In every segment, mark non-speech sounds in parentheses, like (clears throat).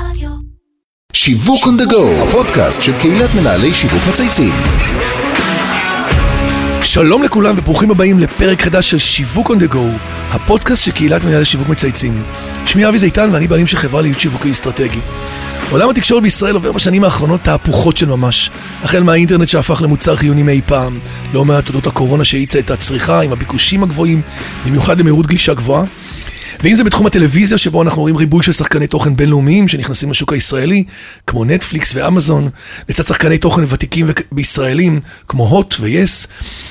רדיו. שיווק on the go, הפודקאסט של קהילת מנהלי שיווק מצייצים. שלום לכולם וברוכים הבאים לפרק חדש של שיווק on the go, הפודקאסט של קהילת מנהלי שיווק מצייצים. שמי אבי זיתן ואני בעלים של חברה להיות שיווקי אסטרטגי. עולם התקשורת בישראל עובר בשנים האחרונות תהפוכות של ממש. החל מהאינטרנט שהפך למוצר חיוני מאי פעם, לא מעט תודות הקורונה שהאיצה את הצריכה עם הביקושים הגבוהים, במיוחד למהירות גלישה גבוהה. ואם זה בתחום הטלוויזיה, שבו אנחנו רואים ריבוי של שחקני תוכן בינלאומיים שנכנסים לשוק הישראלי, כמו נטפליקס ואמזון, לצד שחקני תוכן ותיקים בישראלים, כמו הוט ויס,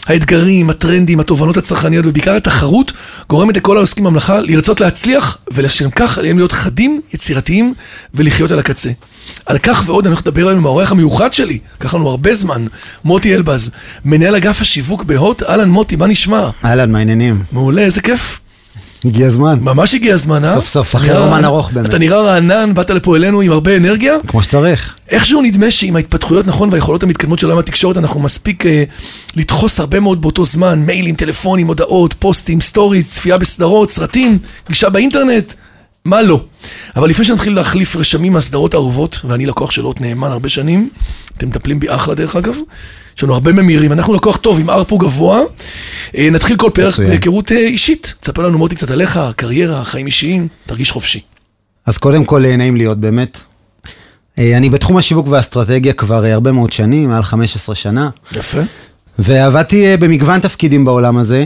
האתגרים, הטרנדים, התובנות הצרכניות ובעיקר התחרות, גורמת לכל העוסקים במלאכה לרצות להצליח, ולשם כך עליהם להיות חדים, יצירתיים ולחיות על הקצה. על כך ועוד אנחנו נדבר היום עם האורח המיוחד שלי, לקח לנו הרבה זמן, מוטי אלבז, מנהל אגף השיווק בהוט, אהלן מוטי, מה נשמע? אהלן, מה העניינים? מעולה, איזה כיף. הגיע הזמן. ממש הגיע הזמן, אה? סוף סוף, אחרי רומן ארוך באמת. אתה נראה רענן, באת לפה אלינו עם הרבה אנרגיה. כמו שצריך. איכשהו נדמה שעם ההתפתחויות, נכון, והיכולות המתקדמות של עולם התקשורת, אנחנו מספיק אה, לדחוס הרבה מאוד באותו זמן, מיילים, טלפונים, הודעות, פוסטים, סטוריז, צפייה בסדרות, סרטים, גישה באינטרנט, מה לא. אבל לפני שנתחיל להחליף רשמים מהסדרות האהובות, ואני לקוח של HOT נאמן הרבה שנים, אתם מטפלים בי אחלה דרך אגב, יש לנו הרבה ממירים, אנחנו לקוח טוב עם ארפו גבוה. אה, נתחיל כל פרק. בהיכרות אה, אישית. תספר לנו מוטי קצת עליך, קריירה, חיים אישיים, תרגיש חופשי. אז קודם כל, אה, נעים להיות באמת. אני בתחום השיווק והאסטרטגיה כבר הרבה מאוד שנים, מעל 15 שנה, יפה. ועבדתי במגוון תפקידים בעולם הזה.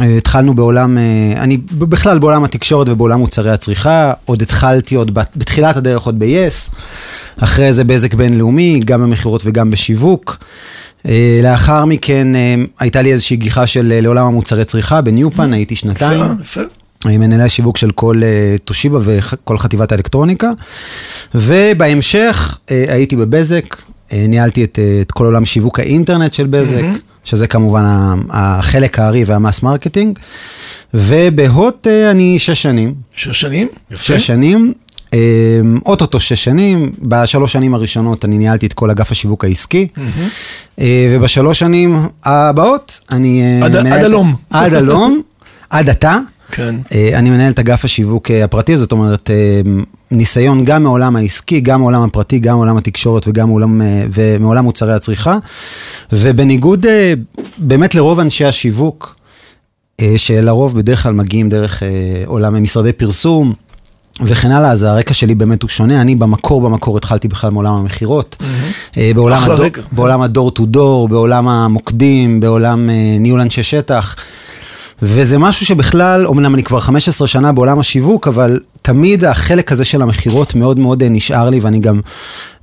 אה, התחלנו בעולם, אה, אני בכלל בעולם התקשורת ובעולם מוצרי הצריכה, עוד התחלתי עוד בת- בתחילת הדרך עוד ב-yes, אחרי זה בזק בינלאומי, גם במכירות וגם בשיווק. אה, לאחר מכן הייתה לי איזושהי גיחה של לעולם המוצרי צריכה בניופן, הייתי שנתיים. יפה, יפה. מנהלי השיווק של כל תושיבה וכל חטיבת האלקטרוניקה. ובהמשך הייתי בבזק, ניהלתי את, את כל עולם שיווק האינטרנט של בזק, שזה כמובן החלק הארי וה mass marketing. וב HOT אה, אני שש שנים, שש שנים? יפה. שש שנים. אה, אוטוטו שש שנים, בשלוש שנים הראשונות אני ניהלתי את כל אגף השיווק העסקי, אה, ובשלוש שנים הבאות אני... עד- מנהל עד הלום. עד הלום, (laughs) עד עתה. כן. אני מנהל את אגף השיווק הפרטי, זאת אומרת, ניסיון גם מעולם העסקי, גם מעולם הפרטי, גם מעולם התקשורת וגם מעולם, אה, ומעולם מוצרי הצריכה. ובניגוד אה, באמת לרוב אנשי השיווק, אה, שלרוב בדרך כלל מגיעים דרך עולם משרדי פרסום. וכן הלאה, אז הרקע שלי באמת הוא שונה, אני במקור, במקור התחלתי בכלל מעולם המכירות. אה, בעולם הדור-. בעולם הדור טו דור, בעולם המוקדים, בעולם ניהול אנשי שטח. וזה משהו שבכלל, אמנם אני כבר 15 שנה בעולם השיווק, אבל תמיד החלק הזה של המכירות מאוד מאוד אה, נשאר לי, ואני גם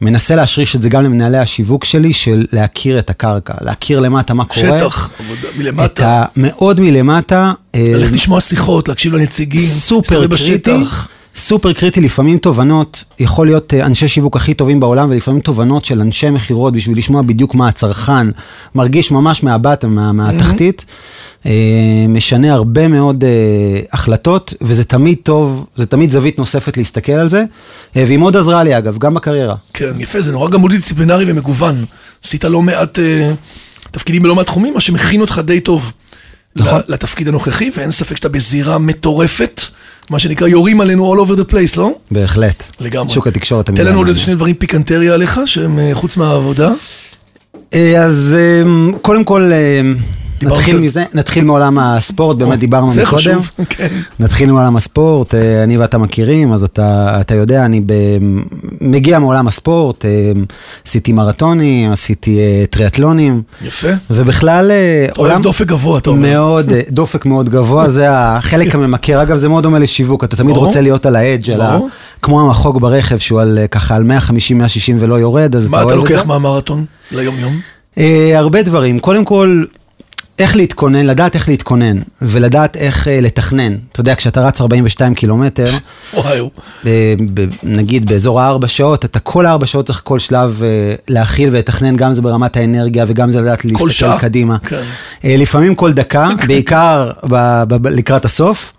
מנסה להשריש את זה גם למנהלי השיווק שלי, של להכיר את הקרקע, להכיר למטה מה קורה. שטח, עבודה את מלמטה. ה... מאוד מלמטה. אה, ללכת לשמוע שיחות, להקשיב לנציגים. סופר קריטי, בשטח. סופר קריטי, לפעמים תובנות, יכול להיות אה, אנשי שיווק הכי טובים בעולם, ולפעמים תובנות של אנשי מכירות בשביל לשמוע בדיוק מה הצרכן מרגיש ממש מהבטן, מה, מהתחתית, אה, משנה הרבה מאוד אה, החלטות, וזה תמיד טוב, זה תמיד זווית נוספת להסתכל על זה, והיא מאוד עזרה לי אגב, גם בקריירה. כן, יפה, זה נורא גם מולטי-דיסציפלינרי ומגוון. עשית לא מעט תפקידים בלא מעט תחומים, מה שמכין אותך די טוב. נכון. לתפקיד הנוכחי, ואין ספק שאתה בזירה מטורפת, מה שנקרא, יורים עלינו all over the place, לא? בהחלט. לגמרי. שוק התקשורת. תן לנו עוד. איזה שני דברים פיקנטריה עליך, שהם אה, חוץ מהעבודה. אה, אז אה, קודם כל, נתחיל מזה, נתחיל מעולם הספורט, באמת דיברנו זה מקודם. חשוב, כן. נתחיל מעולם הספורט, אה, אני ואתה מכירים, אז אתה, אתה יודע, אני ב, מגיע מעולם הספורט, אה, עשיתי מרתונים, עשיתי אה, טריאטלונים, יפה. ובכלל אה, אתה אוהב דופק גבוה, אתה אומר. מאוד, אה, (laughs) דופק מאוד גבוה, זה החלק הממכר, אגב זה מאוד דומה לשיווק, אתה תמיד. רוצה להיות על האדג', על ה-. כמו המחוג ברכב שהוא על, אה, ככה על 150-160 ולא יורד, אז מה אתה אתה אוהב את לוקח זה. מהמרתון ליום-יום? אה, הרבה דברים. קודם כל, איך להתכונן, לדעת איך להתכונן, ולדעת איך אה, לתכנן. אתה יודע, כשאתה רץ 42 קילומטר, וואו. אה, ב- נגיד באזור הארבע שעות, אתה כל הארבע שעות צריך כל שלב אה, להכיל ולתכנן, גם זה ברמת האנרגיה וגם זה לדעת להסתכל שעה. קדימה. כן. אה, לפעמים כל דקה, (laughs) בעיקר ב- ב- ב- לקראת הסוף.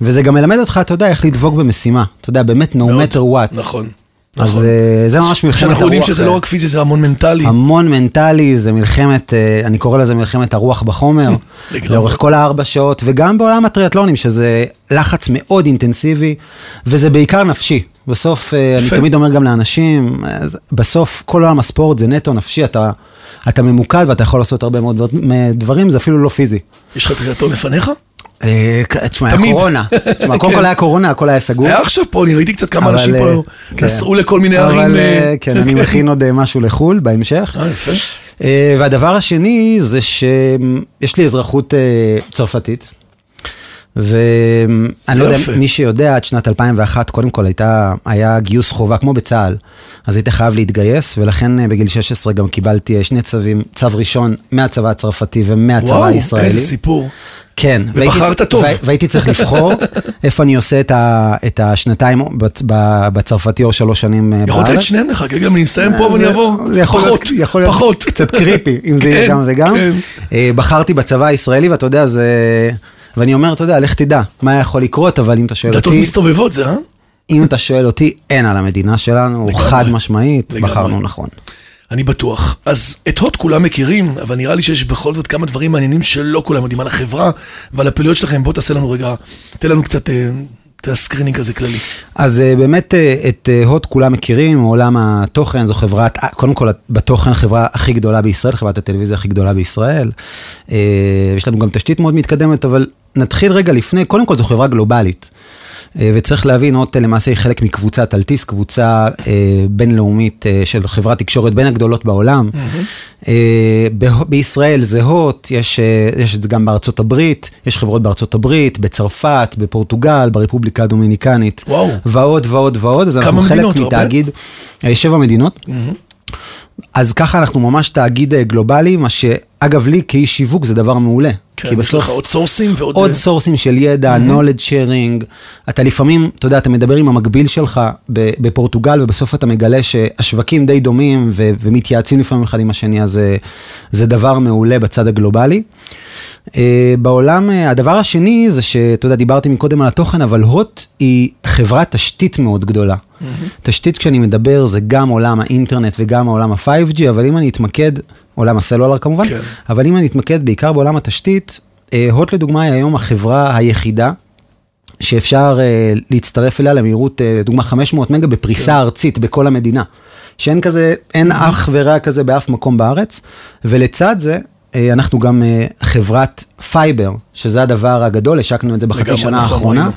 וזה גם מלמד אותך, אתה יודע, איך לדבוק במשימה. אתה יודע, באמת, no matter what. נכון. אז נכון. אה, זה ממש מלחמת הרוח. שאנחנו יודעים שזה לא רק פיזי, זה המון מנטלי. המון מנטלי, זה מלחמת, אה, אני קורא לזה מלחמת הרוח בחומר. (laughs) לאורך כל הארבע שעות, וגם בעולם הטריאטלונים, שזה לחץ מאוד אינטנסיבי, וזה בעיקר נפשי. בסוף, אה, אני. תמיד אומר גם לאנשים, בסוף כל עולם הספורט זה נטו נפשי, אתה, אתה ממוקד ואתה יכול לעשות הרבה מאוד דברים, זה אפילו לא פיזי. יש לך טריאטלון לפניך? אה, תשמע, היה. קורונה. תשמע, קודם כן. כל היה קורונה, הכל היה סגור. היה עכשיו פה, אני ראיתי קצת כמה אבל, אנשים אה, פה כן. נסעו לכל מיני אבל, ערים. אה, אה, כן, אני מכין עוד משהו לחו"ל בהמשך. אה, יפה. והדבר השני זה שיש לי אזרחות צרפתית. ואני לא יודע. מי שיודע, עד שנת 2001, קודם כל הייתה, היה גיוס חובה, כמו בצה"ל. אז היית חייב להתגייס, ולכן אה, בגיל 16 גם קיבלתי אה, שני צווים, צו ראשון מהצבא הצרפתי ומהצבא וואו, הישראלי. איזה סיפור. כן. ובחרת טוב. וה- והייתי צריך לבחור (laughs) איפה אני עושה את, ה, את השנתיים בצרפתי או שלוש שנים אה, בארץ. יכולת את שניהם לך, כי גם אני אסיים פה ואני יכול להיות- פחות, יכול להיות פחות. קצת קריפי, אם זה יהיה כן, גם וגם. כן. בחרתי בצבא הישראלי, ואתה יודע, זה... ואני אומר, אתה יודע, לך תדע מה יכול לקרות, אבל אם אתה שואל דתות אותי, מסתובבות זה, אה? אם אתה שואל אותי, אין על המדינה שלנו, לגמרי. חד משמעית, לגמרי. בחרנו נכון. אני בטוח. אז את HOT כולם מכירים, אבל נראה לי שיש בכל זאת כמה דברים מעניינים שלא כולם יודעים על החברה ועל הפעילויות שלכם. בוא תעשה לנו רגע, תן לנו קצת אה, ה screening הזה כללי. אז אה, באמת אה, את אה, HOT כולם מכירים, עולם התוכן זו חברת, קודם כל בתוכן החברה הכי גדולה בישראל, חברת הטלוויזיה הכי גדולה בישראל. יש לנו גם תשתית מאוד מתקדמת, אבל נתחיל רגע לפני, קודם כל זו חברה גלובלית. אה, וצריך להבין, הוט למעשה היא חלק מקבוצת אלטיס, קבוצה אה, בינלאומית אה, של חברת תקשורת בין הגדולות בעולם. אה, ב- בישראל זה הוט, יש, אה, יש את זה גם בארצות הברית, יש חברות בארצות הברית, בצרפת, בפורטוגל, ברפובליקה הדומיניקנית. וואו. ועוד ועוד ועוד, אז אנחנו חלק? מתאגיד, אה, שבע מדינות. אז ככה אנחנו ממש תאגיד אה, גלובלי, מה שאגב לי כאיש שיווק זה דבר מעולה. כן, כי יש בסוף לך עוד source ים ועוד... עוד אה, source ים של ידע, knowledge sharing, אתה לפעמים, אתה יודע, אתה מדבר עם המקביל שלך בפורטוגל, ובסוף אתה מגלה שהשווקים די דומים ו- ומתייעצים לפעמים אחד עם השני, אז אה, זה דבר מעולה בצד הגלובלי. אה, בעולם, אה, הדבר השני זה שאתה יודע, דיברתי מקודם על התוכן, אבל HOT היא חברת תשתית מאוד גדולה. תשתית כשאני מדבר זה גם עולם האינטרנט וגם העולם ה-5G, אבל אם אני אתמקד, עולם הסלולר כמובן, כן. אבל אם אני אתמקד בעיקר בעולם התשתית, אה, HOT לדוגמה היא היום החברה היחידה שאפשר אה, להצטרף אליה למהירות, אה, לדוגמה 500 מגה בפריסה ארצית בכל המדינה. שאין כזה, אין אח ורע כזה באף מקום בארץ, ולצד זה, אנחנו גם אה, חברת fiber, שזה הדבר הגדול, השקנו את זה בחצי שנה נכון, האחרונה.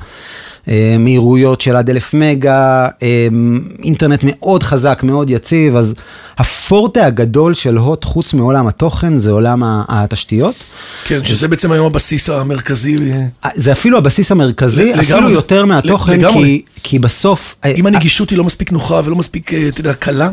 אה, מהירויות של עד אלף מגה, אה, אינטרנט מאוד חזק, מאוד יציב, אז הפורטה הגדול של הוט, חוץ מעולם התוכן, זה עולם התשתיות. כן, שזה בעצם היום הבסיס המרכזי. אה, זה אפילו הבסיס המרכזי, לגמרי. אפילו יותר מהתוכן, לגמרי. כי, כי בסוף... אה, אם הנגישות היא לא מספיק נוחה ולא מספיק, אה, אתה יודע, קלה,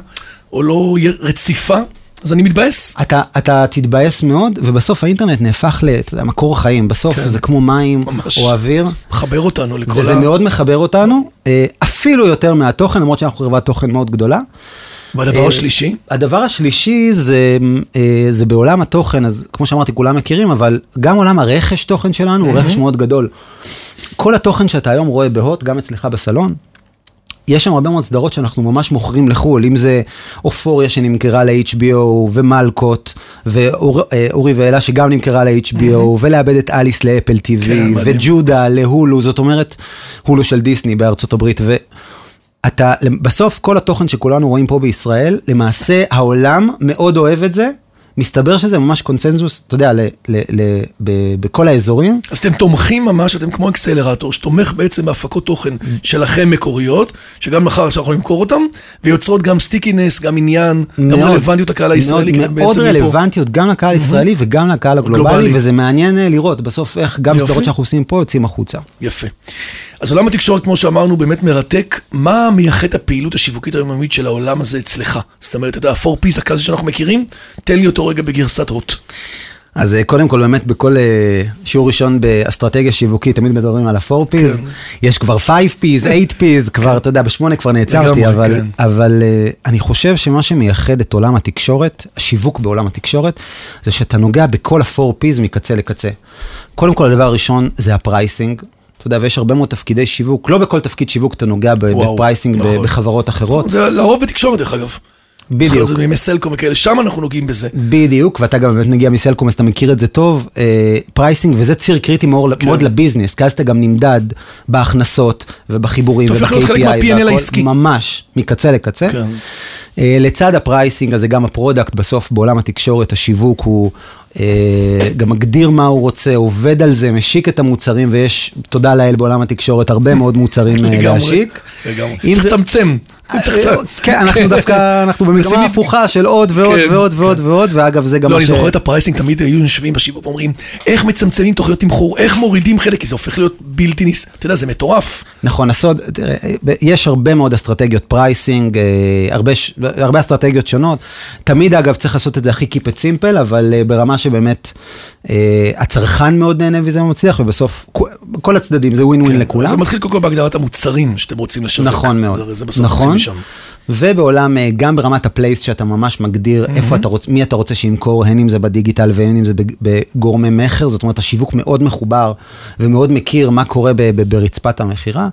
או לא רציפה, אז אני מתבאס. אתה, אתה תתבאס מאוד, ובסוף האינטרנט נהפך ל... אתה יודע, מקור החיים. בסוף כן. זה כמו מים ממש. או אוויר, מחבר אותנו לכל וזה ה... מאוד מחבר אותנו, אה, אפילו יותר מהתוכן, למרות שאנחנו חברת תוכן מאוד גדולה. והדבר אה, השלישי, הדבר השלישי זה, אה, זה בעולם התוכן, אז כמו שאמרתי, כולם מכירים, אבל גם עולם הרכש תוכן שלנו הוא רכש מאוד גדול. כל התוכן שאתה היום רואה בהוט, גם אצלך בסלון, יש שם הרבה מאוד סדרות שאנחנו ממש מוכרים לחו"ל, אם זה אופוריה שנמכרה ל-HBO ומלקות, ואורי ואלה שגם נמכרה ל-HBO, ולאבד את אליס לאפל TV, כן. וג'ודה להולו, זאת אומרת, הולו של דיסני בארצות הברית, ו... אתה, בסוף כל התוכן שכולנו רואים פה בישראל, למעשה העולם מאוד אוהב את זה. מסתבר שזה ממש קונצנזוס, אתה יודע, ל, ל, ל, ב, בכל האזורים. אז אתם תומכים ממש, אתם כמו accelerator, שתומך בעצם בהפקות תוכן שלכם מקוריות, שגם מחר אפשר יכול למכור אותם, ויוצרות גם stickiness, גם עניין, גם מאוד- רלוונטיות לקהל הישראלי. מאוד, מאוד רלוונטיות גם לקהל הישראלי וגם לקהל הגלובלי, גלובלי. וזה מעניין אה, לראות בסוף איך גם. סדרות שאנחנו עושים פה יוצאים החוצה. יפה. אז עולם התקשורת, כמו שאמרנו, באמת מרתק. מה מייחד את הפעילות השיווקית היומיומית של העולם הזה אצלך? זאת אומרת, את ה-4P's הכזה שאנחנו מכירים, תן לי אותו רגע בגרסת הוט. אז אה, קודם כל באמת בכל אה, שיעור ראשון באסטרטגיה שיווקית תמיד מדברים על ה-4P's, כן. יש כבר 5P's, (laughs) 8P's, כבר, אתה יודע, בשמונה כבר נעצרתי, אבל, כן. אבל אה, אני חושב שמה שמייחד את עולם התקשורת, השיווק בעולם התקשורת, זה שאתה נוגע בכל ה-4P's מקצה לקצה. קודם כל הדבר הראשון זה ה pricing. אתה יודע, ויש הרבה מאוד תפקידי שיווק, לא בכל תפקיד שיווק אתה נוגע וואו, ב pricing נכון. בחברות אחרות. זה לרוב בתקשורת, דרך אגב. בדיוק. זה בימי סלקום וכאלה, שם אנחנו נוגעים בזה. בדיוק, ואתה גם באמת מגיע מסלקום, אז אתה מכיר את זה טוב. אה, pricing, וזה ציר קריטי מאוד, כן. מאוד לביזנס, כי אז אתה גם נמדד בהכנסות ובחיבורים אתה הופך להיות חלק וב-KPI, מה-P&L העסקי. ממש, מקצה לקצה. כן. אה, לצד ה pricing הזה, גם ה product, בסוף בעולם התקשורת, השיווק הוא אה, גם מגדיר מה הוא רוצה, עובד על זה, משיק את המוצרים, ויש, תודה לאל, בעולם התקשורת, הרבה מאוד מוצרים אה, לגמרי, להשיק. לגמרי. אם צריך זה- לצמצם. כן, אנחנו דווקא, אנחנו במגמה הפוכה של עוד ועוד כן, ועוד ועוד ועוד, ואגב, זה גם לא, מה אני ש... זוכר את ה pricing, תמיד היו יושבים בשיווק ואומרים, איך מצמצמים תוכניות תמחור, איך מורידים חלק, כי זה הופך להיות בלתי ניס... אתה יודע, זה מטורף. נכון, הסוד, תראה, יש הרבה מאוד אסטרטגיות pricing, אה, הרבה, אסטרטגיות שונות. תמיד, אגב, צריך לעשות את זה הכי Keep it simple, אבל אה, ברמה שבאמת אה, הצרכן מאוד נהנה וזה מצליח, ובסוף כל הצדדים זה ווין ווין לכולם. כן, זה מתחיל קודם כל בהגדרת המוצרים שאתם רוצים לשווק. נכון מאוד, נכון. משם. ובעולם, אה, גם ברמת ה place שאתה ממש מגדיר איפה אתה רוצה, מי אתה רוצה שימכור, הן אם זה בדיגיטל והן אם זה בג- בגורמי מכר, זאת אומרת השיווק מאוד מחובר ומאוד מכיר מה קורה ב- ב- ברצפת המכירה,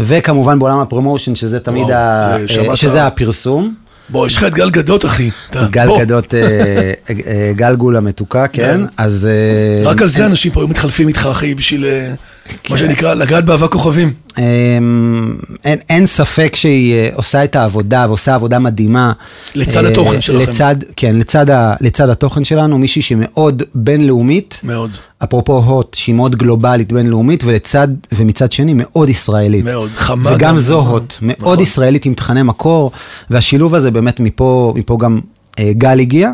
וכמובן בעולם הפרומושן, שזה תמיד, וואו, ה- אה, שמעת- שזה הפרסום. בוא, יש לך את גל גדות, אחי. גל. גדות, אה, אה, גל גול המתוקה, כן, אז... אה, רק על זה אנשים פה היו מתחלפים איתך, אחי, בשביל, אה, כן. מה שנקרא, לגעת באבק כוכבים. אמ, אין, אין ספק שהיא אה, עושה את העבודה ועושה עבודה מדהימה. לצד אה, התוכן שלכם. לצד, כן, לצד, ה, לצד התוכן שלנו, מישהי שמאוד בינלאומית, מאוד. אפרופו הוט, שהיא מאוד גלובלית בינלאומית, ולצד, ומצד שני מאוד ישראלית. מאוד, חמה וגם גם. זו הוט, מאוד נכון. ישראלית עם תכני מקור, והשילוב הזה באמת מפה, מפה גם אה, גל הגיע.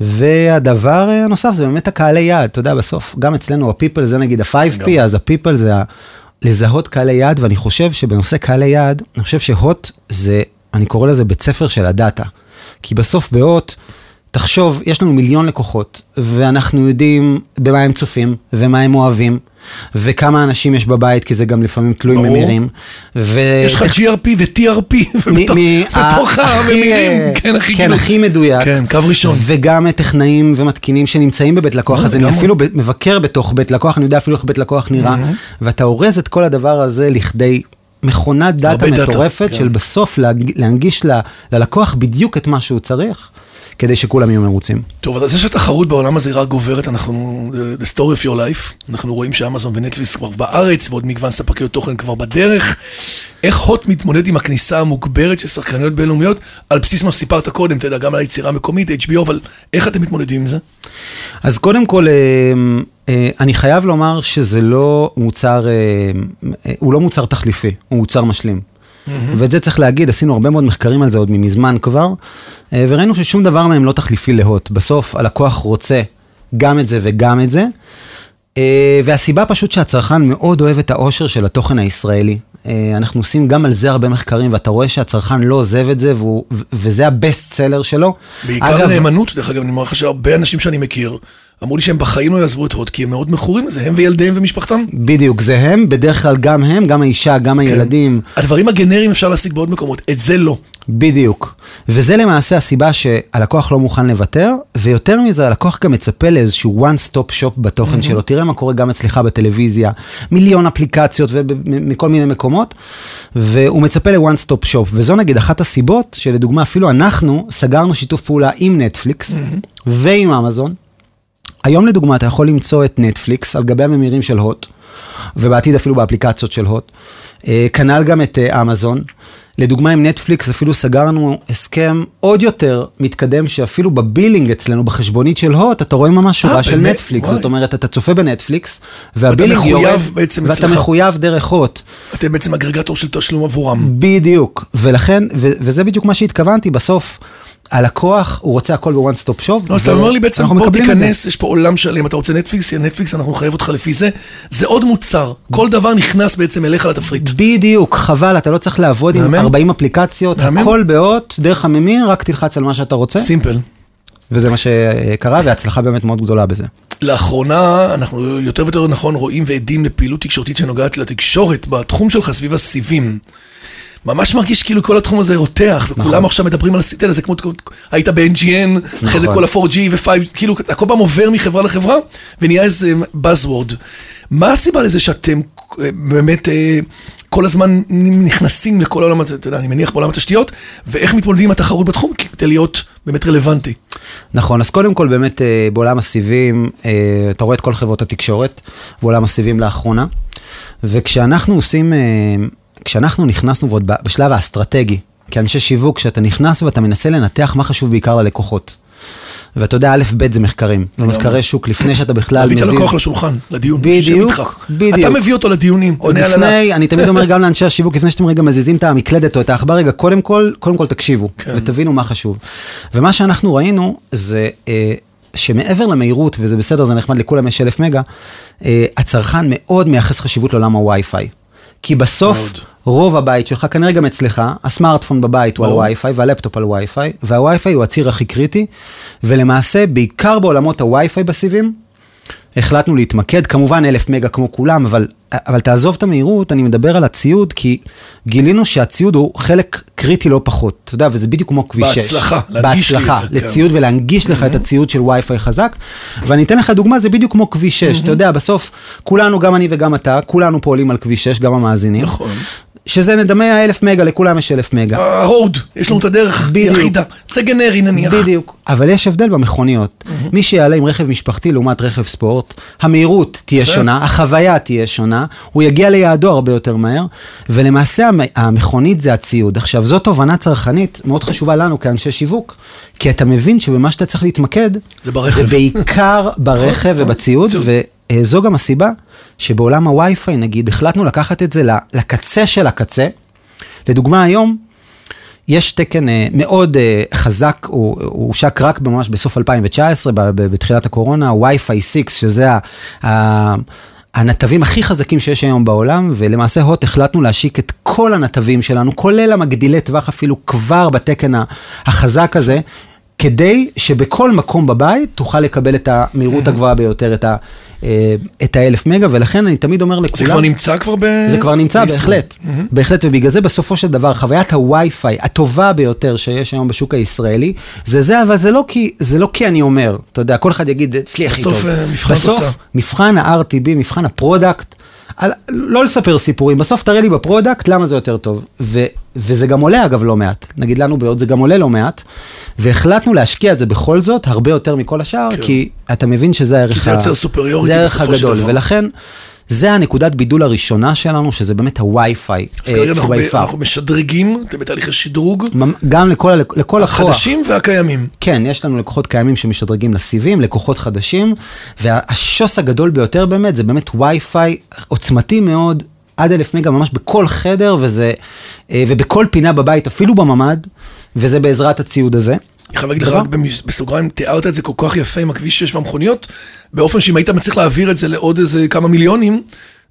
והדבר אה, הנוסף זה באמת הקהלי יעד, אתה יודע, בסוף, גם אצלנו הפיפל זה נגיד ה-5P, לגמרי. אז הפיפל זה ה- לזהות קהלי יעד, ואני חושב שבנושא קהלי יעד, אני חושב שהוט זה, אני קורא לזה בית ספר של הדאטה. כי בסוף בהוט, תחשוב, יש לנו מיליון לקוחות, ואנחנו יודעים במה הם צופים, ומה הם אוהבים, וכמה אנשים יש בבית, כי זה גם לפעמים תלוי ברור. ממירים. ו... יש לך GRP ו-TRP מ- בתוך- מ- בתוך ה- הכי, הממירים. אה, כן, הכי כן, כאילו. הכי מדויק. כן, קו ראשון. וגם טכנאים ומתקינים שנמצאים בבית לקוח, אז אני. אפילו מבקר בתוך בית לקוח, אני יודע אפילו איך בית לקוח נראה, ואתה אורז את כל הדבר הזה לכדי מכונת דאטה הרבה דאטה, מטורפת, כן. של בסוף להג- להנגיש ללקוח בדיוק את מה שהוא צריך, כדי שכולם יהיו מרוצים. טוב, אז זה שהתחרות בעולם הזה רק גוברת, אנחנו, the story of your life, אנחנו רואים שאמזון ונטפליס כבר בארץ, ועוד מגוון ספקיות תוכן כבר בדרך. איך הוט מתמודד עם הכניסה המוגברת של שחקניות בינלאומיות, על בסיס מה שסיפרת קודם, אתה יודע, גם על היצירה המקומית, HBO, אבל איך אתם מתמודדים עם זה? אז קודם כל, אה, אה, אני חייב לומר שזה לא מוצר, אה, הוא לא מוצר תחליפי, הוא מוצר משלים. ואת זה צריך להגיד, עשינו הרבה מאוד מחקרים על זה עוד ממזמן כבר, אה, וראינו ששום דבר מהם לא תחליפי להוט. בסוף הלקוח רוצה גם את זה וגם את זה, אה, והסיבה פשוט שהצרכן מאוד אוהב את האושר של התוכן הישראלי. אה, אנחנו עושים גם על זה הרבה מחקרים, ואתה רואה שהצרכן לא עוזב את זה, והוא, וזה הבסט סלר שלו. בעיקר אגב, נאמנות, דרך אגב, אני אומר לך שהרבה אנשים שאני מכיר, אמרו לי שהם בחיים לא יעזבו את הוט, כי הם מאוד מכורים לזה, הם וילדיהם ומשפחתם. בדיוק, זה הם, בדרך כלל גם הם, גם האישה, גם הילדים, הדברים הגנריים אפשר להשיג בעוד מקומות, את זה לא. בדיוק. וזה למעשה הסיבה שהלקוח לא מוכן לוותר, ויותר מזה, הלקוח גם מצפה לאיזשהו one stop shop בתוכן שלו. תראה מה קורה גם אצלך בטלוויזיה, מיליון אפליקציות ומכל מיני מקומות, והוא מצפה ל-one stop shop. וזו נגיד אחת הסיבות שלדוגמה אפילו אנחנו סגרנו שיתוף פעולה עם נטפליקס ועם אמזון. היום לדוגמה אתה יכול למצוא את נטפליקס על גבי הממירים של הוט, ובעתיד אפילו באפליקציות של הוט. אה, כנ"ל גם את אה, אמזון. לדוגמה עם נטפליקס אפילו סגרנו הסכם עוד יותר מתקדם שאפילו ב billing אצלנו, בחשבונית של HOT, אתה רואה ממש שורה אה, של? נטפליקס. זאת אומרת, אתה צופה בנטפליקס, וה billing יורד, ואתה. מחויב דרך HOT. אתם בעצם aggregator של תשלום עבורם. בדיוק, ולכן, וזה בדיוק מה שהתכוונתי, בסוף הלקוח, הוא רוצה הכל ב one stop shop. לא, אז אתה אומר לי בעצם, בוא. תיכנס, יש פה עולם שלם, אתה רוצה נטפליקס, יהיה נטפליקס, אנחנו נחייב אותך לפי זה. זה עוד מוצר, כל דבר נכנס בעצם אליך לתפריט. בדיוק, חבל, אתה לא צריך לעבוד עם מהמם. 40 אפליקציות. הכל באות, דרך הממיר, רק תלחץ על מה שאתה רוצה, סימפל. וזה מה שקרה, והצלחה באמת מאוד גדולה בזה. לאחרונה אנחנו יותר ויותר נכון רואים ועדים לפעילות תקשורתית שנוגעת לתקשורת בתחום שלך סביב הסיבים. ממש מרגיש כאילו כל התחום הזה רותח, וכולם נכון. עכשיו מדברים על הסיטל הזה, כמו היית ב-NGN, אחרי זה נכון. כל ה-4G ו-5, כאילו אתה כל פעם עובר מחברה לחברה, ונהיה איזה buzzword. מה הסיבה לזה שאתם אה, באמת אה, כל הזמן נכנסים לכל העולם הזה, אתה יודע, אני מניח בעולם התשתיות, ואיך מתמודדים עם התחרות בתחום כדי להיות באמת רלוונטי. נכון, אז קודם כל באמת אה, בעולם הסיבים, אתה רואה את כל חברות התקשורת, בעולם הסיבים לאחרונה, וכשאנחנו עושים, כשאנחנו נכנסנו ועוד בשלב האסטרטגי, כאנשי שיווק, כשאתה נכנס ואתה מנסה לנתח מה חשוב בעיקר ללקוחות. ואתה יודע, א', ב' זה מחקרים. זה מחקרי שוק לפני שאתה בכלל מזיז. להביא את הלקוח לשולחן, לדיון. בדיוק, בדיוק. אתה מביא אותו לדיונים, על לפני, אני תמיד אומר גם לאנשי השיווק, לפני שאתם רגע מזיזים את המקלדת או את העכבר, רגע, קודם כל, קודם כל תקשיבו, כן. ותבינו מה חשוב. ומה שאנחנו ראינו זה... אה, שמעבר למהירות, וזה בסדר, זה נחמד, לכולם יש אלף מגה, אה, הצרכן מאוד מייחס חשיבות לעולם הווי-פיי. כי בסוף, מאוד. רוב הבית שלך, כנראה גם אצלך, הסמארטפון בבית הוא על וי-פיי והלפטופ על וי-פיי, והווי-פיי הוא הציר הכי קריטי, ולמעשה, בעיקר בעולמות הווי-פיי בסיבים, החלטנו להתמקד, כמובן אלף מגה כמו כולם, אבל, אבל תעזוב את המהירות, אני מדבר על הציוד, כי גילינו שהציוד הוא חלק קריטי לא פחות, אתה יודע, וזה בדיוק כמו כביש 6. בהצלחה, להנגיש לי את זה. בהצלחה, לציוד כן. ולהנגיש לך את הציוד של וי-פיי חזק, ואני אתן לך דוגמה, זה בדיוק כמו כביש 6, אתה יודע, בסוף, כולנו, גם אני וגם אתה, כולנו פועלים על כביש 6, גם המאזינים. נכון. שזה נדמה האלף מגה, לכולם יש אלף מגה. הרוד, יש לנו את הדרך היחידה. זה גנרי נניח. בדיוק. אבל יש הבדל במכוניות. מי שיעלה עם רכב משפחתי לעומת רכב ספורט, המהירות תהיה שונה, החוויה תהיה שונה, הוא יגיע ליעדו הרבה יותר מהר, ולמעשה המכונית זה הציוד. עכשיו, זו תובנה צרכנית מאוד חשובה לנו כאנשי שיווק, כי אתה מבין שבמה שאתה צריך להתמקד, זה בעיקר ברכב נכון. ובציוד, וזו גם הסיבה שבעולם הווי-פיי, נגיד, החלטנו לקחת את זה לקצה של הקצה. לדוגמה, היום יש תקן אה, מאוד אה, חזק, הוא הושק רק ממש בסוף 2019, בתחילת הקורונה, Wi-Fi 6, שזה ה... הנתבים הכי חזקים שיש היום בעולם, ולמעשה הוט החלטנו להשיק את כל הנתבים שלנו, כולל המגדילי טווח אפילו כבר בתקן החזק הזה, כדי שבכל מקום בבית תוכל לקבל את המהירות הגבוהה ביותר, את, ה, אה, את האלף מגה, ולכן אני תמיד אומר לכולם... זה כבר נמצא כבר ב... זה כבר נמצא, בהחלט. בהחלט, ובגלל זה בסופו של דבר, חוויית הווי-פיי הטובה ביותר שיש היום בשוק הישראלי, זה זה, אבל זה לא כי, זה לא כי אני אומר, אתה יודע, כל אחד יגיד, אצלי הכי טוב. בסוף אה, מבחן תוצאה. בסוף, מבחן ה-RTB, מבחן ה product, על, לא לספר סיפורים, בסוף תראה לי ב product למה זה יותר טוב. ו, וזה גם עולה אגב לא מעט, נגיד לנו בעוד זה גם עולה לא מעט, והחלטנו להשקיע את זה בכל זאת הרבה יותר מכל השאר, כן. כי אתה מבין שזה הערך, כי זה יוצר superiority בסופו של דבר. ולכן... זה הנקודת בידול הראשונה שלנו, שזה באמת הווי-פיי. אז כרגע אנחנו, ב- אנחנו משדרגים, אתם בתהליך השדרוג. גם לכל, לכל הכוח. החדשים והקיימים. כן, יש לנו לקוחות קיימים שמשדרגים לסיבים, לקוחות חדשים, והשוס הגדול ביותר באמת, זה באמת וי-פיי עוצמתי מאוד, עד אלף מגה ממש בכל חדר, וזה, אה, ובכל פינה בבית, אפילו בממ"ד, וזה בעזרת הציוד הזה. אני חייב להגיד לך רק בסוגריים, תיארת את זה כל כך יפה עם הכביש 6 והמכוניות, באופן שאם היית מצליח להעביר את זה לעוד איזה כמה מיליונים,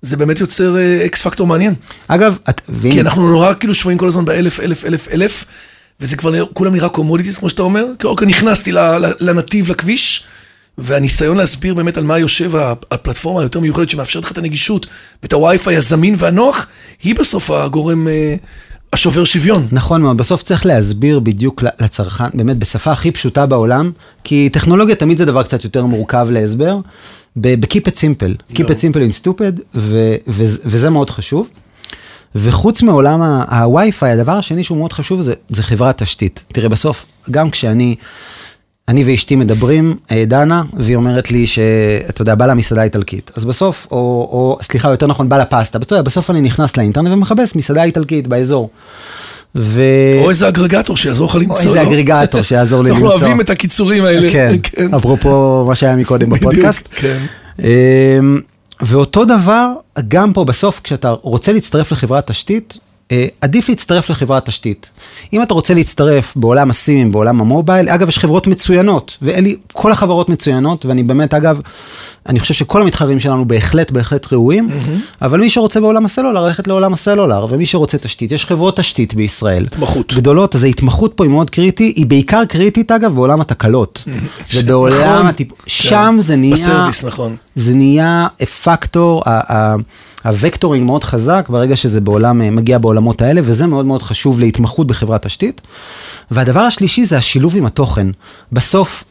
זה באמת יוצר X אה, פקטור מעניין. אגב, את... כי אנחנו נורא כאילו שבויים כל הזמן באלף, אלף, אלף, אלף, וזה כבר כולם נראה commodities, כמו שאתה אומר. כי אוקיי, נכנסתי לנתיב, לכביש, והניסיון להסביר באמת על מה יושב הפלטפורמה היותר מיוחדת שמאפשרת לך את הנגישות ואת הווי-פיי הזמין והנוח, היא בסוף הגורם אה, השובר שוויון. נכון מאוד, בסוף צריך להסביר בדיוק לצרכן, באמת בשפה הכי פשוטה בעולם, כי טכנולוגיה תמיד זה דבר קצת יותר מורכב להסבר, ב-keep it simple, keep it simple and stupid, ו- ו- וזה מאוד חשוב. וחוץ מעולם ה-Wi-Fi, הדבר השני שהוא מאוד חשוב זה, זה חברת תשתית. תראה, בסוף, גם כשאני... אני ואשתי מדברים, אה, דנה, והיא אומרת לי שאתה יודע, בא לה מסעדה איטלקית. אז בסוף, או, או סליחה, יותר נכון, בא לה פסטה. בסוף, בסוף אני נכנס לאינטרנט ומחפש מסעדה איטלקית באזור. ו... או איזה אגרגטור שיעזור לך למצוא. או איזה אגרגטור שיעזור לי למצוא. אנחנו אוהבים את הקיצורים האלה. כן, (laughs) כן. אפרופו מה שהיה מקודם בפודקאסט. כן. אמ, ואותו דבר, גם פה בסוף, כשאתה רוצה להצטרף לחברת תשתית, עדיף להצטרף לחברת תשתית. אם אתה רוצה להצטרף בעולם הסימים, בעולם המובייל, אגב, יש חברות מצוינות, ואלי, כל החברות מצוינות, ואני באמת, אגב, אני חושב שכל המתחרים שלנו בהחלט, בהחלט ראויים, mm-hmm. אבל מי שרוצה בעולם הסלולר, ללכת לעולם הסלולר, ומי שרוצה תשתית, יש חברות תשתית בישראל. התמחות. גדולות, אז ההתמחות פה היא מאוד קריטית, היא בעיקר קריטית, אגב, בעולם התקלות. Mm-hmm. ובעולם נכון, הטיפ... כן. שם זה נהיה... בסרוויס, נכון. זה נהיה פקטור, הוקטורינג מאוד חזק ברגע שזה בעולם, מגיע בעולמות האלה, וזה מאוד מאוד חשוב להתמחות בחברת תשתית. והדבר השלישי זה השילוב עם התוכן. בסוף,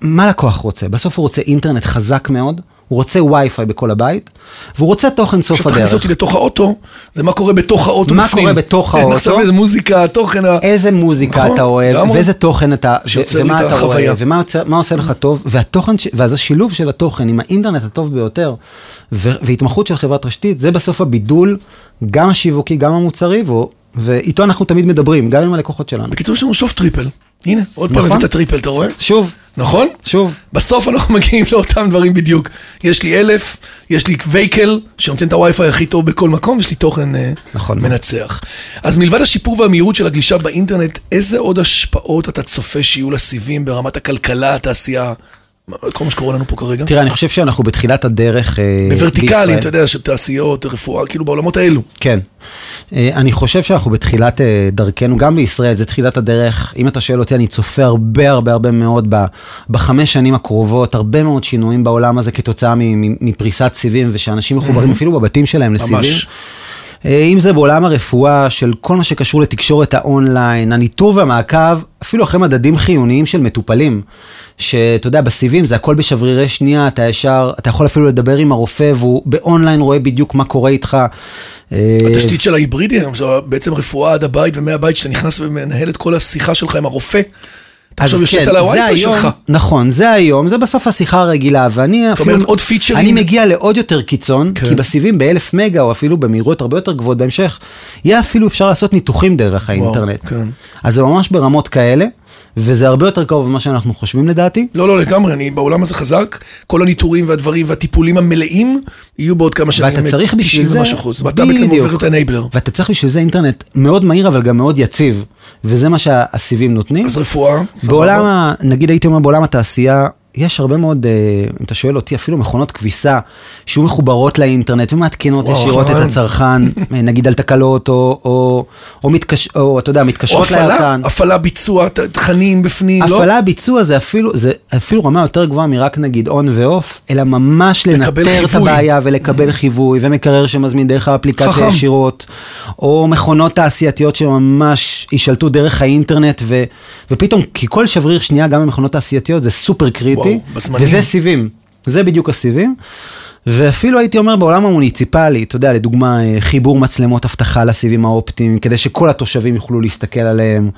מה לקוח רוצה? בסוף הוא רוצה אינטרנט חזק מאוד, הוא רוצה וי-פיי בכל הבית, והוא רוצה תוכן סוף עכשיו תכניס הדרך. אותי לתוך האוטו, זה מה קורה בתוך האוטו מה בפנים. קורה בתוך כן, האוטו? עכשיו איזה מוזיקה, תוכן ה... איזה מוזיקה נכון, אתה אוהב. ואיזה תוכן אתה, ו- שיוצר לי ומה את אתה החוויה. אוהב, ומה יוצר- מה עושה לך טוב, והתוכן, ואז השילוב של התוכן עם האינטרנט הטוב ביותר, והתמחות של חברת תשתית, זה בסוף הבידול, גם השיווקי, גם המוצרי, ואיתו אנחנו תמיד מדברים, גם עם הלקוחות שלנו. בקיצור, יש לנו שוב triple. הנה, עוד פעם נכון. הבאת triple, אתה רואה? שוב, נכון? שוב, בסוף אנחנו (laughs) מגיעים לאותם דברים בדיוק. יש לי אלף, יש לי וייקל, שנותן את הווי-פיי הכי טוב בכל מקום, ויש לי תוכן אה, נכון. מנצח. אז מלבד השיפור והמהירות של הגלישה באינטרנט, איזה עוד השפעות אתה צופה שיהיו לסיבים ברמת הכלכלה, התעשייה, כל מה שקורה לנו פה כרגע? תראה, אני חושב שאנחנו בתחילת הדרך אה, בוורטיקלים. אתה יודע, של תעשיות, רפואה, כאילו בעולמות האלו. כן. אה, אני חושב שאנחנו בתחילת אה, דרכנו, גם בישראל, זה תחילת הדרך. אם אתה שואל אותי, אני צופה הרבה הרבה הרבה מאוד בחמש שנים הקרובות, הרבה מאוד שינויים בעולם הזה כתוצאה מפריסת סיבים, ושאנשים מחוברים אפילו בבתים שלהם לסיבים. ממש. אם זה בעולם הרפואה, של כל מה שקשור לתקשורת האונליין, הניטור והמעקב, אפילו אחרי מדדים חיוניים של מטופלים, שאתה יודע, בסיבים זה הכל בשברירי שנייה, אתה ישר, אתה יכול אפילו לדבר עם הרופא, והוא באונליין רואה בדיוק מה קורה איתך. אה, התשתית של ההיברידי היום, זו בעצם רפואה עד הבית ומהבית, שאתה נכנס ומנהל את כל השיחה שלך עם הרופא. אתה עכשיו יושבת על כן, זה הווי-פיי היום- שלך. נכון, זה היום, זה בסוף השיחה הרגילה, ואני אפילו... אומרת, עוד פיצ'רים? אני מגיע לעוד יותר קיצון, כן. כי בסיבים באלף מגה, או אפילו במהירויות הרבה יותר גבוהות בהמשך, יהיה אפילו אפשר לעשות ניתוחים דרך האינטרנט. כן. אז זה ממש ברמות כאלה, וזה הרבה יותר קרוב ממה שאנחנו חושבים לדעתי. לא, לא, לגמרי, אני בעולם הזה חזק, כל הניטורים והדברים והטיפולים המלאים יהיו בעוד כמה שנים. ואתה צריך בשביל 90 זה... אחוז, ואתה בעצם. הופך את האנייבלר. ואתה צריך בשביל זה אינטרנט מאוד מהיר, אבל גם מאוד יציב, וזה מה שהסיבים נותנים. אז רפואה, סבבה. בעולם, נגיד הייתי אומר בעולם התעשייה, יש הרבה מאוד, אה, אם אתה שואל אותי, אפילו מכונות כביסה, שיהיו מחוברות לאינטרנט ומעדכנות ישירות את נכון. הצרכן, (laughs) אה, נגיד על תקלות, או, או, או, מתקש, או אתה יודע, או מתקשרות הפעלה, ליצרן. הפעלה, ביצוע, ת- תכנים בפנים, לא? הפעלה, ביצוע זה אפילו, זה אפילו רמה יותר גבוהה מרק נגיד און ואוף, אלא ממש לנטר את. הבעיה ולקבל חיווי, ומקרר שמזמין דרך האפליקציה חכם. ישירות, או מכונות תעשייתיות שממש יישלטו דרך האינטרנט, ו, ופתאום, כי כל שבריר שנייה, גם במכונות תעשייתיות, זה סופר קריטי, וואו, בזמנים. וזה סיבים, זה בדיוק הסיבים. ואפילו הייתי אומר בעולם המוניציפלי, אתה יודע, לדוגמה, אה, חיבור מצלמות אבטחה לסיבים האופטיים, כדי שכל התושבים יוכלו להסתכל עליהם,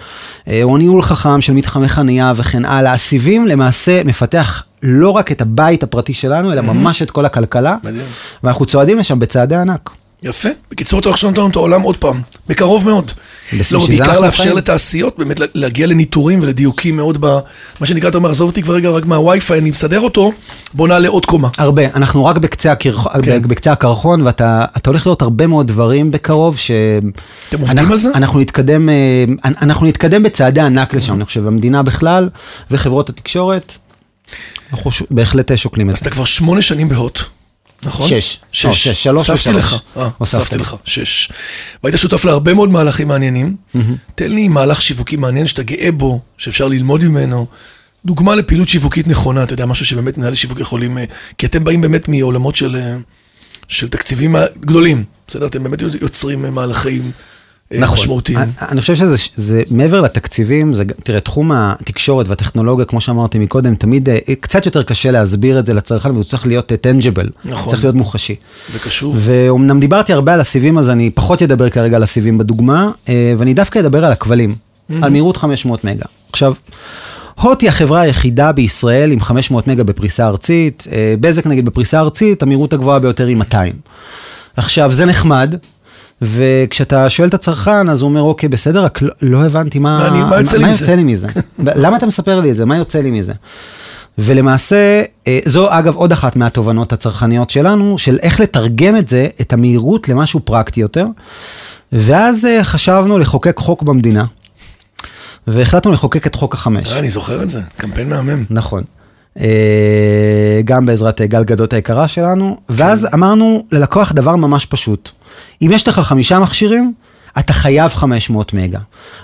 אה, או ניהול חכם של מתחמי חנייה וכן הלאה. הסיבים למעשה מפתח לא רק את הבית הפרטי שלנו, אלא ממש את כל הכלכלה, מדהים. ואנחנו צועדים לשם בצעדי ענק. יפה. בקיצור, אתה עכשיו נותן לנו את העולם עוד פעם, בקרוב מאוד. לא, בעיקר לאפשר. לתעשיות, באמת לה- להגיע לניטורים ולדיוקים מאוד ב... מה שנקרא, אתה אומר, עזוב אותי כבר רגע רק מהווי-פיי, אני מסדר אותו, בוא נעלה עוד קומה. הרבה, אנחנו רק בקצה, הקרח... כן. בקצה הקרחון, ואתה אתה הולך לראות הרבה מאוד דברים בקרוב, ש... אתם עובדים אנחנו, על זה? אנחנו נתקדם, אה, אנחנו נתקדם בצעדי ענק לשם, אני חושב, המדינה בכלל, וחברות התקשורת, אנחנו ש... בהחלט שוקלים את אז זה. אתה כבר שמונה שנים בהוט, נכון? שש. שש. לא, שש, שלוש הוספתי ושלוש. לך. אה, הוספתי הוספתי לי. לך, שש. והיית שותף להרבה מאוד מהלכים מעניינים. תן לי מהלך שיווקי מעניין שאתה גאה בו, שאפשר ללמוד ממנו. דוגמה לפעילות שיווקית נכונה, אתה יודע, משהו שבאמת מנהלי שיווק יכולים... אה, כי אתם באים באמת מעולמות של, אה, של תקציבים גדולים, בסדר? אתם באמת יוצרים מהלכים אה, משמעותיים. אני, אני חושב שזה זה, מעבר לתקציבים, זה, תראה, תחום התקשורת והטכנולוגיה, כמו שאמרתי מקודם, תמיד אה, קצת יותר קשה להסביר את זה לצרכן, והוא צריך להיות טנג'בל, נכון. צריך להיות מוחשי. וקשור. ואומנם דיברתי הרבה על הסיבים, אז אני פחות אדבר כרגע על הסיבים בדוגמה, אה, ואני דווקא אדבר על הכבלים, על מהירות 500 מגה. עכשיו, הוט היא החברה היחידה בישראל עם 500 מגה בפריסה ארצית, אה, בזק נגיד בפריסה ארצית, המהירות הגבוהה ביותר היא 200. עכשיו, זה נחמד. וכשאתה שואל את הצרכן, אז הוא אומר, אוקיי, בסדר, רק לא, לא הבנתי מה, אני- מה יוצא לי מה מזה?" יוצא לי מזה. למה אתה מספר לי את זה? מה יוצא לי מזה? ולמעשה, אה, זו אגב עוד אחת מהתובנות הצרכניות שלנו, של איך לתרגם את זה, את המהירות, למשהו פרקטי יותר. ואז אה, חשבנו לחוקק חוק במדינה, והחלטנו לחוקק את חוק החמש. אה, אני זוכר את זה, קמפיין מהמם. נכון. גם בעזרת גל גדות היקרה שלנו, ואז כן. אמרנו ללקוח דבר ממש פשוט. אם יש לך חמישה מכשירים, אתה חייב 500 מגה.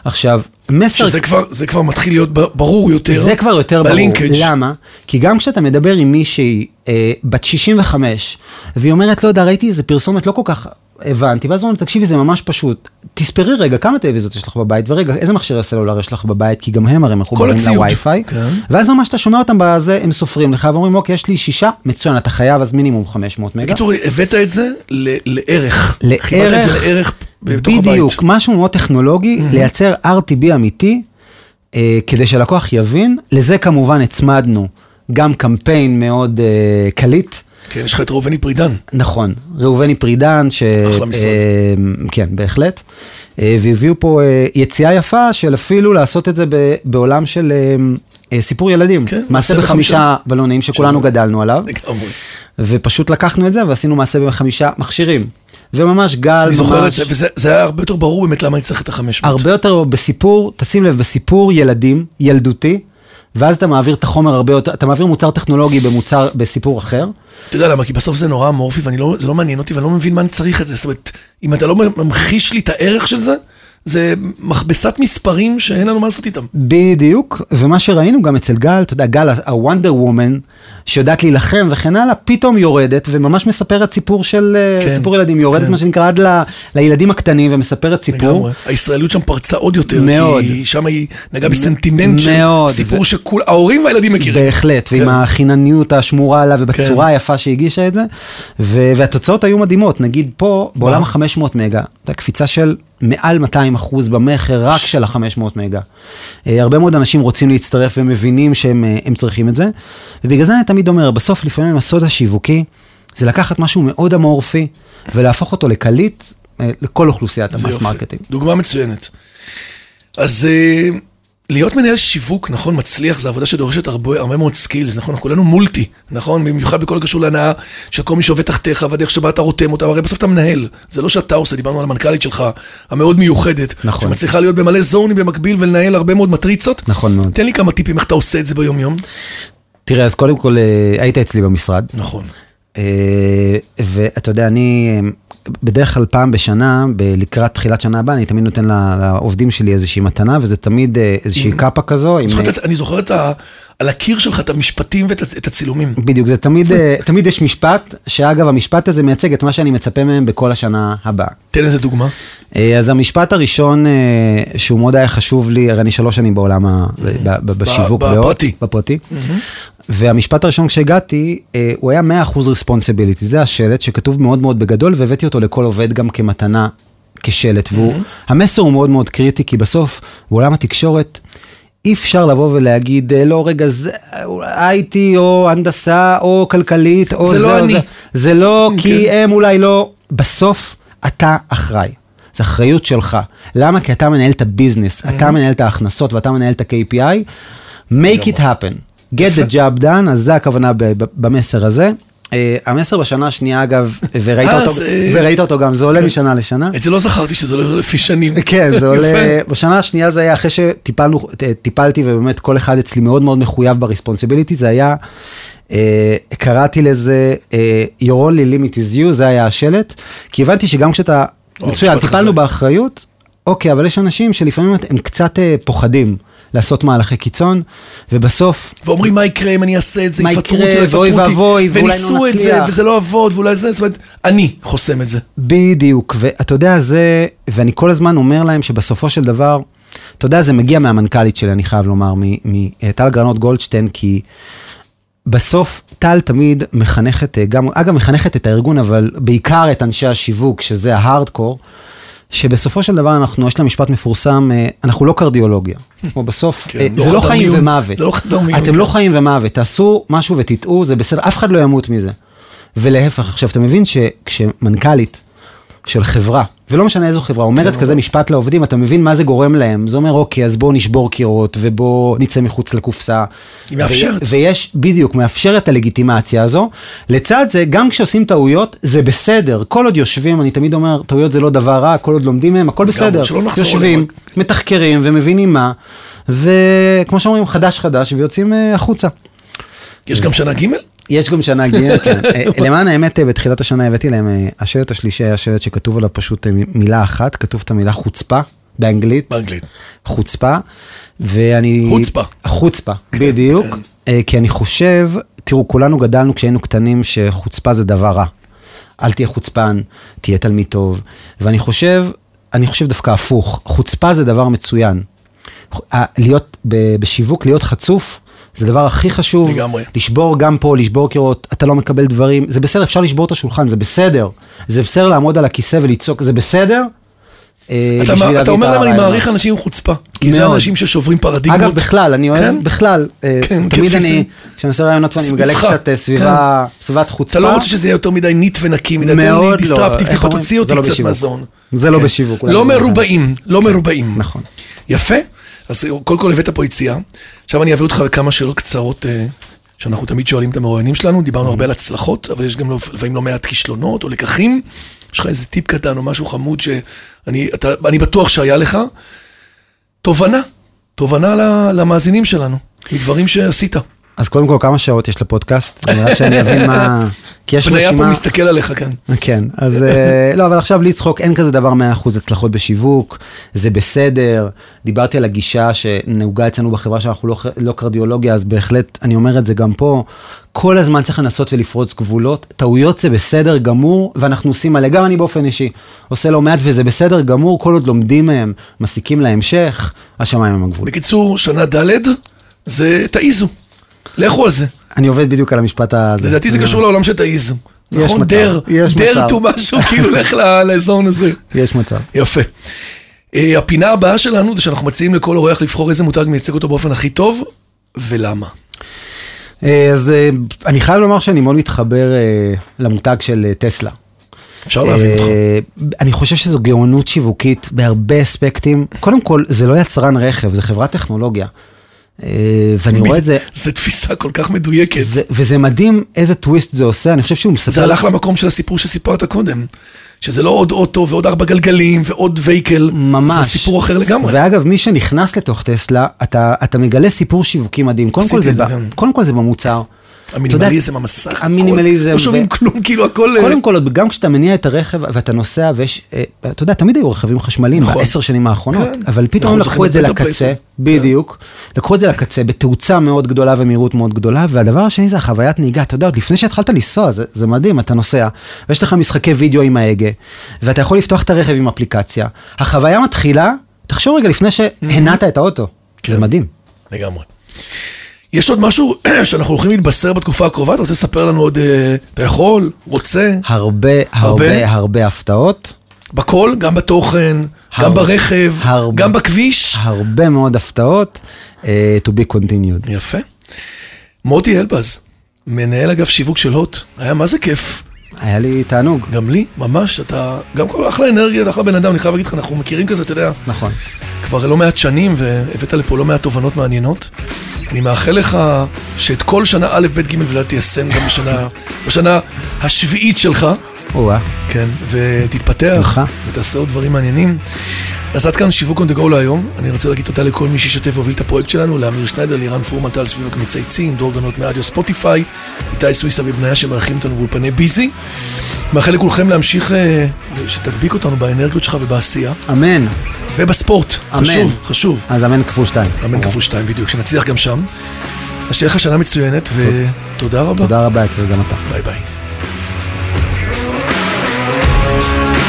עכשיו, מסר... שזה כבר, זה כבר מתחיל להיות ברור יותר. זה כבר יותר ברור. בלינקג'. למה? כי גם כשאתה מדבר עם מישהי אה, בת 65, והיא אומרת, לא יודע, ראיתי איזה פרסומת לא כל כך הבנתי, ואז אומרים, תקשיבי, זה ממש פשוט. תספרי רגע, כמה טלוויזיות יש לך בבית, ורגע, איזה מכשירי סלולר יש לך בבית, כי גם הם הרי מחוברים. לווי-פיי. כן. ואז ממש אתה שומע אותם בזה, הם סופרים לך, ואומרים, אוקיי, יש לי שישה, מצוין, אתה חייב אז מינימום 500 מגה. בקיצור, הבאת את זה ל- לערך. לערך, חיברת את זה לערך בתוך הבית. בדיוק, משהו מאוד טכנולוגי, לייצר RTB אמיתי, אה, כדי שלקוח יבין. לזה כמובן הצמדנו גם קמפיין מאוד אה, קליט. כן, יש לך את ראובני פרידן. נכון, ראובני פרידן, ש... אחלה משרד. אה, כן, בהחלט. אה, והביאו פה אה, יציאה יפה של אפילו לעשות את זה בעולם של אה, אה, סיפור ילדים. כן, מעשה בחמישה. בלונים שכולנו שזה- גדלנו עליו, לגמרי. ופשוט לקחנו את זה ועשינו מעשה בחמישה מכשירים. וממש גל, אני זוכר את ממש- זה, וזה זה היה הרבה יותר ברור באמת למה אני צריך את החמש מאות. הרבה יותר בסיפור, תשים לב, בסיפור ילדים, ילדותי, ואז אתה מעביר את החומר הרבה יותר, אתה מעביר מוצר טכנולוגי במוצר, בסיפור אחר. אתה יודע למה? כי בסוף זה נורא אמורפי וזה לא, לא מעניין אותי ואני לא מבין מה אני צריך את זה. זאת אומרת, אם אתה לא ממחיש לי את הערך של זה, זה מכבסת מספרים שאין לנו מה לעשות איתם. בדיוק, ומה שראינו גם אצל גל, אתה יודע, גל, הוונדר וומן, שיודעת להילחם וכן הלאה, פתאום יורדת וממש מספרת סיפור של, אה, כן, סיפור ילדים, יורדת כן. מה שנקרא עד ל, לילדים הקטנים ומספרת סיפור. לגמרי. הישראליות שם פרצה עוד יותר. מאוד. כי שם היא נגעה בסנטימנט של מאוד, סיפור ו- שכול, ההורים והילדים מכירים. בהחלט, ועם כן. החינניות השמורה עליו ובצורה כן. היפה שהיא הגישה את זה, ו- והתוצאות היו מדהימות, נגיד פה, בעולם מה? ה-500 מגה, הייתה קפיצה של מעל 200 אחוז במכר רק של ה-500 מגה. אה, הרבה מאוד אנשים רוצים להצטרף ומבינים שהם אה, צריכים את זה, ובגלל זה אני תמיד אומר, בסוף לפעמים הסוד השיווקי, זה לקחת משהו מאוד אמורפי ולהפוך אותו לקליט אה, לכל אוכלוסיית ה mass. marketing. דוגמה מצוינת. אז להיות מנהל שיווק, נכון, מצליח, זו עבודה שדורשת הרבה, הרבה מאוד skills, נכון? אנחנו כולנו multi, נכון? במיוחד בכל הקשור להנעה של כל מי שעובד תחתיך והדרך שבה אתה רותם אותם, הרי בסוף אתה מנהל. זה לא שאתה עושה, דיברנו על המנכ"לית שלך, המאוד מיוחדת. נכון. שמצליחה להיות במלא זונים במקביל ולנהל הרבה מאוד מטריצות. נכון מאוד. תן לי כמה טיפים איך אתה עושה את זה ביום-יום. תראה, אז קודם כל, אה, היית אצלי במשרד, נכון. אה, ואתה יודע, אני בדרך כלל פעם בשנה, לקראת תחילת שנה הבאה, אני תמיד נותן לעובדים שלי איזושהי מתנה, וזה תמיד אה, איזושהי קאפה כזו. אה, אני זוכר את ה... על הקיר שלך את המשפטים ואת את הצילומים. בדיוק, זה תמיד, אה, תמיד יש משפט, שאגב, המשפט הזה מייצג את מה שאני מצפה מהם בכל השנה הבאה. תן איזה דוגמה. אה, אז המשפט הראשון, אה, שהוא מאוד היה חשוב לי, הרי אני שלוש שנים בעולם, ה- בשיווק, בהוט, בפרטי. בפרטי. והמשפט הראשון כשהגעתי, הוא היה 100% responsibility, זה השלט שכתוב מאוד מאוד בגדול, והבאתי אותו לכל עובד גם כמתנה, כשלט, והוא, המסר הוא מאוד מאוד קריטי, כי בסוף, בעולם התקשורת, אי אפשר לבוא ולהגיד, אה, לא, רגע, זה IT או הנדסה או כלכלית, או זה זה, לא או אני. זה. זה לא, כי כן. הם אולי לא, בסוף אתה אחראי. זו אחריות שלך. למה? כי אתה מנהל את הביזנס, אתה מנהל את ההכנסות ואתה מנהל את ה-KPI. make it happen. get the job done, אז זה הכוונה במסר הזה. Uh, המסר בשנה השנייה, אגב, (laughs) וראית, אה, אותו, וראית אותו גם, זה עולה משנה לשנה. את זה לא זכרתי שזה הולך לפי שנים. (laughs) כן, זה עולה. בשנה השנייה זה היה אחרי שטיפלנו, ט- טיפלתי ובאמת כל אחד אצלי מאוד מאוד מחויב ברספונסיביליטי, זה היה, אה, קראתי לזה אה, Your only limit is you, זה היה השלט, כי הבנתי שגם כשאתה, מצוין, טיפלנו. באחריות, אוקיי, אבל יש אנשים שלפעמים הם קצת אה, פוחדים לעשות מהלכי קיצון, ובסוף, ואומרים מה יקרה אם אני אעשה את זה, יפטרו אותי, יפטרו ואוי אותי, ואבוי, ואולי לא וניסו את זה, נצליח. וזה לא עבוד, ואולי זה, זאת אומרת, אני חוסם את זה. בדיוק, ואתה יודע, זה, ואני כל הזמן אומר להם שבסופו של דבר, אתה יודע, זה מגיע מהמנכ"לית שלי, אני חייב לומר, מטל גרנות גולדשטיין, כי בסוף טל תמיד מחנכת, אה, גם, אגב, מחנכת את הארגון, אבל בעיקר את אנשי השיווק, שזה ההארדקור, שבסופו של דבר אנחנו, יש לה משפט מפורסם, אה, אנחנו לא קרדיולוגיה. כמו בסוף, כן, אה, לא זה לא חיים. ומוות. לא אתם כן. לא חיים ומוות, תעשו משהו ותטעו, זה בסדר, אף אחד לא ימות מזה. ולהפך, עכשיו, אתה מבין שכשמנכ"לית של חברה, ולא משנה איזו חברה, אומרת כן, כזה משפט לעובדים, אתה מבין מה זה גורם להם. זה אומר, אוקיי, אז בואו נשבור קירות, ובואו נצא מחוץ לקופסה. היא מאפשרת. ויש, בדיוק, מאפשרת את הלגיטימציה הזו. לצד זה, גם כשעושים טעויות, זה בסדר. כל עוד יושבים, אני תמיד אומר, טעויות זה לא דבר רע, כל עוד לומדים מהם, הכל בסדר. יושבים. מתחקרים ומבינים מה, וכמו שאומרים, חדש חדש, ויוצאים אה, החוצה. יש גם שנה ג'? יש גם שנה ג', (laughs) כן. אה, למען האמת, אה, בתחילת השנה הבאתי להם, אה, השלט השלישי היה שלט שכתוב עליו פשוט מילה אחת, כתוב את המילה חוצפה, באנגלית, באנגלית. חוצפה, ואני... חוצפה. חוצפה, בדיוק, אה, כי אני חושב, תראו, כולנו גדלנו כשהיינו קטנים שחוצפה זה דבר רע. אל תהיה חוצפן, תהיה תלמיד טוב. ואני חושב, אני חושב דווקא הפוך, חוצפה זה דבר מצוין. להיות בשיווק, להיות חצוף, זה הדבר הכי חשוב. לגמרי. לשבור גם פה, לשבור קירות, אתה לא מקבל דברים, זה בסדר, אפשר לשבור את השולחן, זה בסדר. זה בסדר לעמוד על הכיסא ולצעוק, זה בסדר. אה, אתה, בשביל אתה אומר להם, אני. מעריך אנשים עם חוצפה. כי זה מאוד. אנשים ששוברים פרדיגמות. אגב, בכלל, אני אוהב, כן? בכלל, אה, כן, תמיד אני, זה. כשאני עושה רעיונות ואני מגלה קצת אה, סביבה, סביבת חוצפה. אתה לא רוצה שזה יהיה יותר מדי ניט ונקי, מדי מאוד לא, דיסטרפטיב, טיפה? תוציא אותי זה קצת. מהזון. זה לא כן. בשיווק, לא זה לא מרובעים, לא מרובעים. נכון. יפה. אז קודם כל הבאת פה יציאה. עכשיו אני אעביר אותך לכמה שאלות קצרות אה, שאנחנו תמיד שואלים את המרואיינים שלנו. דיברנו הרבה על הצלחות, אבל יש גם לא- לפעמים לא מעט כישלונות או לקחים. יש לך איזה טיפ קטן או משהו חמוד שאני אתה- אני בטוח שהיה לך. תובנה, תובנה למאזינים שלנו, מדברים שעשית. אז קודם כל, כמה שעות יש לפודקאסט? רק שאני אבין מה... (laughs) כי יש בניה פה רשימה... מסתכל עליך כאן. כן, אז אה, (laughs) לא, אבל עכשיו בלי צחוק, אין כזה דבר 100% הצלחות בשיווק, זה בסדר. דיברתי על הגישה שנהוגה אצלנו בחברה שאנחנו לא, לא קרדיולוגיה, אז בהחלט, אני אומר את זה גם פה, כל הזמן צריך לנסות ולפרוץ גבולות. טעויות זה בסדר גמור, ואנחנו עושים מלא, גם אני באופן אישי, עושה לא מעט וזה בסדר גמור, כל עוד לומדים מהם, מסיקים להמשך, השמיים הם הגבול. בקיצור, שנה ד' זה תעיזו. לכו על זה. אני עובד בדיוק על המשפט הזה. לדעתי זה קשור לעולם של תעיזו. יש נכון? מצב, דר, יש דר. טו משהו, (laughs) כאילו לך לאזון הזה. יש מצב. יפה. אה, הפינה הבאה שלנו זה שאנחנו מציעים לכל אורח לבחור איזה מותג מייצג אותו באופן הכי טוב, ולמה. אה, אז אה, אני חייב לומר שאני מאוד מתחבר אה, למותג של אה, טסלה. אפשר להבין אותך. אה, אני חושב שזו גאונות שיווקית בהרבה אספקטים. קודם כל, זה לא יצרן רכב, זה חברת טכנולוגיה. אה, ואני רואה את זה, (laughs) זו תפיסה כל כך מדויקת. זה- וזה מדהים איזה טוויסט זה עושה, אני חושב שהוא מספר... זה הלך למקום של הסיפור שסיפרת קודם. שזה לא עוד אוטו ועוד ארבע גלגלים ועוד וייקל. ממש. זה סיפור אחר לגמרי. ואגב, מי שנכנס לתוך טסלה, אתה, אתה מגלה סיפור שיווקי מדהים. קודם כל, זה, זה. קודם כל זה במוצר. המינימליזם, המסך. המינימליזם לא שומעים כלום, כאילו הכל... אה, קודם כל, גם כשאתה מניע את הרכב ואתה נוסע, ויש, אה, אתה יודע, תמיד היו רכבים חשמליים נכון. בעשר שנים האחרונות, כן. אבל פתאום לקחו את זה לקצה, פלייסר. בדיוק, לקחו את זה לקצה בתאוצה מאוד גדולה ומהירות מאוד גדולה, והדבר השני זה החוויית נהיגה, אתה יודע, עוד לפני שהתחלת לנסוע, זה, מדהים, אתה נוסע, ויש לך משחקי וידאו עם ההגה, ואתה יכול לפתוח את הרכב עם אפליקציה, החוויה מתחילה, תחשוב רגע לפני שהנעת את האוטו, כן. זה מדהים. לגמרי. יש עוד משהו (clears throat) שאנחנו הולכים להתבשר בתקופה הקרובה? אתה רוצה לספר לנו עוד... אה, אתה יכול? רוצה? הרבה, הרבה? הרבה, הרבה הפתעות. בכל? גם בתוכן, גם הרבה. ברכב, הרבה. גם בכביש? הרבה מאוד הפתעות, uh, to be continued. יפה. מוטי אלבז, מנהל אגף שיווק של הוט, היה מה זה כיף. היה לי תענוג. גם לי, ממש, אתה גם כל אחלה אנרגיה, אחלה בן אדם, אני חייב להגיד לך, אנחנו מכירים כזה, אתה יודע, נכון. כבר לא מעט שנים, והבאת לפה לא מעט תובנות מעניינות. אני מאחל לך שאת כל שנה א', ב', ג' ולא תיישם גם בשנה, בשנה השביעית שלך, או-אה. כן, ותתפתח, שמחה. ותעשה עוד דברים מעניינים. אז עד כאן שיווק on the go להיום. אני רוצה להגיד תודה לכל מי שהשתתף והוביל את הפרויקט שלנו, לאמיר שניידר, לירן פורמן, טל סביבק מצייצים, דור גנות מאדיו ספוטיפיי, איתי סוויסה ובניה שמארחים אותנו באולפני ביזי. מאחל לכולכם להמשיך, אה, שתדביק אותנו באנרגיות שלך ובעשייה, אמן. ובספורט. אמן. חשוב, חשוב. אז אמן כפול שתיים. אמן כפול שתיים בדיוק, שנצליח גם שם. אז שיהיה לך שנה מצוינת, ותודה רבה. תודה רבה, יקיר, גם אתה. ביי ביי. Thank you.